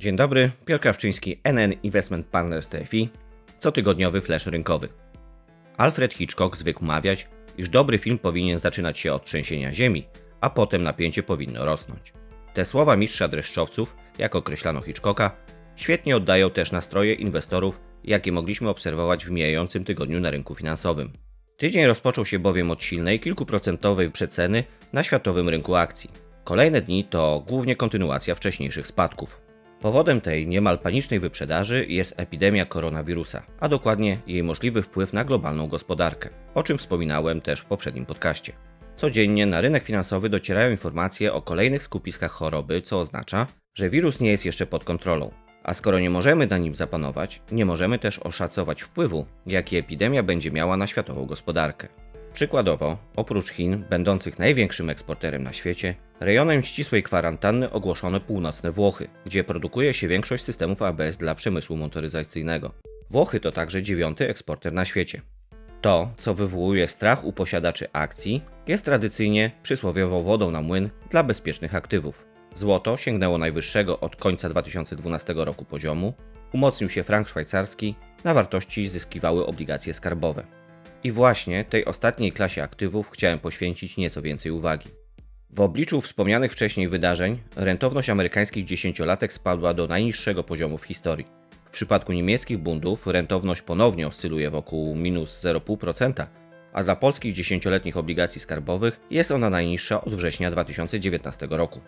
Dzień dobry, Piotr Krawczyński, NN Investment Partners TFI, cotygodniowy flash rynkowy. Alfred Hitchcock zwykł mawiać, iż dobry film powinien zaczynać się od trzęsienia ziemi, a potem napięcie powinno rosnąć. Te słowa mistrza dreszczowców, jak określano Hitchcocka, świetnie oddają też nastroje inwestorów, jakie mogliśmy obserwować w mijającym tygodniu na rynku finansowym. Tydzień rozpoczął się bowiem od silnej, kilkuprocentowej przeceny na światowym rynku akcji. Kolejne dni to głównie kontynuacja wcześniejszych spadków. Powodem tej niemal panicznej wyprzedaży jest epidemia koronawirusa, a dokładnie jej możliwy wpływ na globalną gospodarkę, o czym wspominałem też w poprzednim podcaście. Codziennie na rynek finansowy docierają informacje o kolejnych skupiskach choroby, co oznacza, że wirus nie jest jeszcze pod kontrolą. A skoro nie możemy na nim zapanować, nie możemy też oszacować wpływu, jaki epidemia będzie miała na światową gospodarkę. Przykładowo, oprócz Chin, będących największym eksporterem na świecie, rejonem ścisłej kwarantanny ogłoszono północne Włochy, gdzie produkuje się większość systemów ABS dla przemysłu motoryzacyjnego. Włochy to także dziewiąty eksporter na świecie. To, co wywołuje strach u posiadaczy akcji, jest tradycyjnie przysłowiową wodą na młyn dla bezpiecznych aktywów. Złoto sięgnęło najwyższego od końca 2012 roku poziomu, umocnił się frank szwajcarski, na wartości zyskiwały obligacje skarbowe. I właśnie tej ostatniej klasie aktywów chciałem poświęcić nieco więcej uwagi. W obliczu wspomnianych wcześniej wydarzeń, rentowność amerykańskich dziesięciolatek spadła do najniższego poziomu w historii. W przypadku niemieckich bundów rentowność ponownie oscyluje wokół minus 0,5%, a dla polskich dziesięcioletnich obligacji skarbowych jest ona najniższa od września 2019 roku.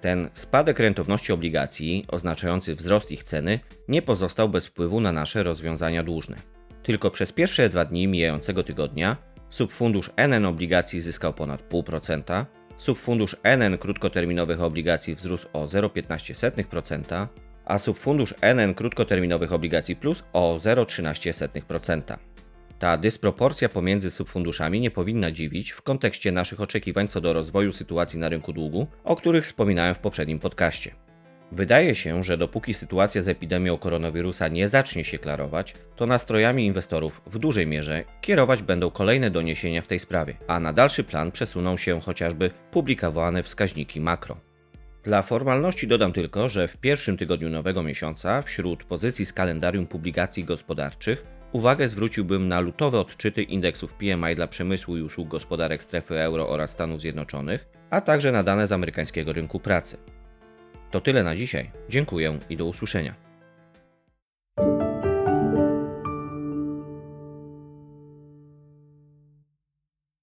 Ten spadek rentowności obligacji, oznaczający wzrost ich ceny, nie pozostał bez wpływu na nasze rozwiązania dłużne. Tylko przez pierwsze dwa dni mijającego tygodnia subfundusz NN obligacji zyskał ponad 0,5%, subfundusz NN krótkoterminowych obligacji wzrósł o 0,15%, a subfundusz NN krótkoterminowych obligacji plus o 0,13%. Ta dysproporcja pomiędzy subfunduszami nie powinna dziwić w kontekście naszych oczekiwań co do rozwoju sytuacji na rynku długu, o których wspominałem w poprzednim podcaście. Wydaje się, że dopóki sytuacja z epidemią koronawirusa nie zacznie się klarować, to nastrojami inwestorów w dużej mierze kierować będą kolejne doniesienia w tej sprawie, a na dalszy plan przesuną się chociażby publikowane wskaźniki makro. Dla formalności dodam tylko, że w pierwszym tygodniu nowego miesiąca wśród pozycji z kalendarium publikacji gospodarczych uwagę zwróciłbym na lutowe odczyty indeksów PMI dla przemysłu i usług gospodarek strefy euro oraz Stanów Zjednoczonych, a także na dane z amerykańskiego rynku pracy. To tyle na dzisiaj. Dziękuję i do usłyszenia.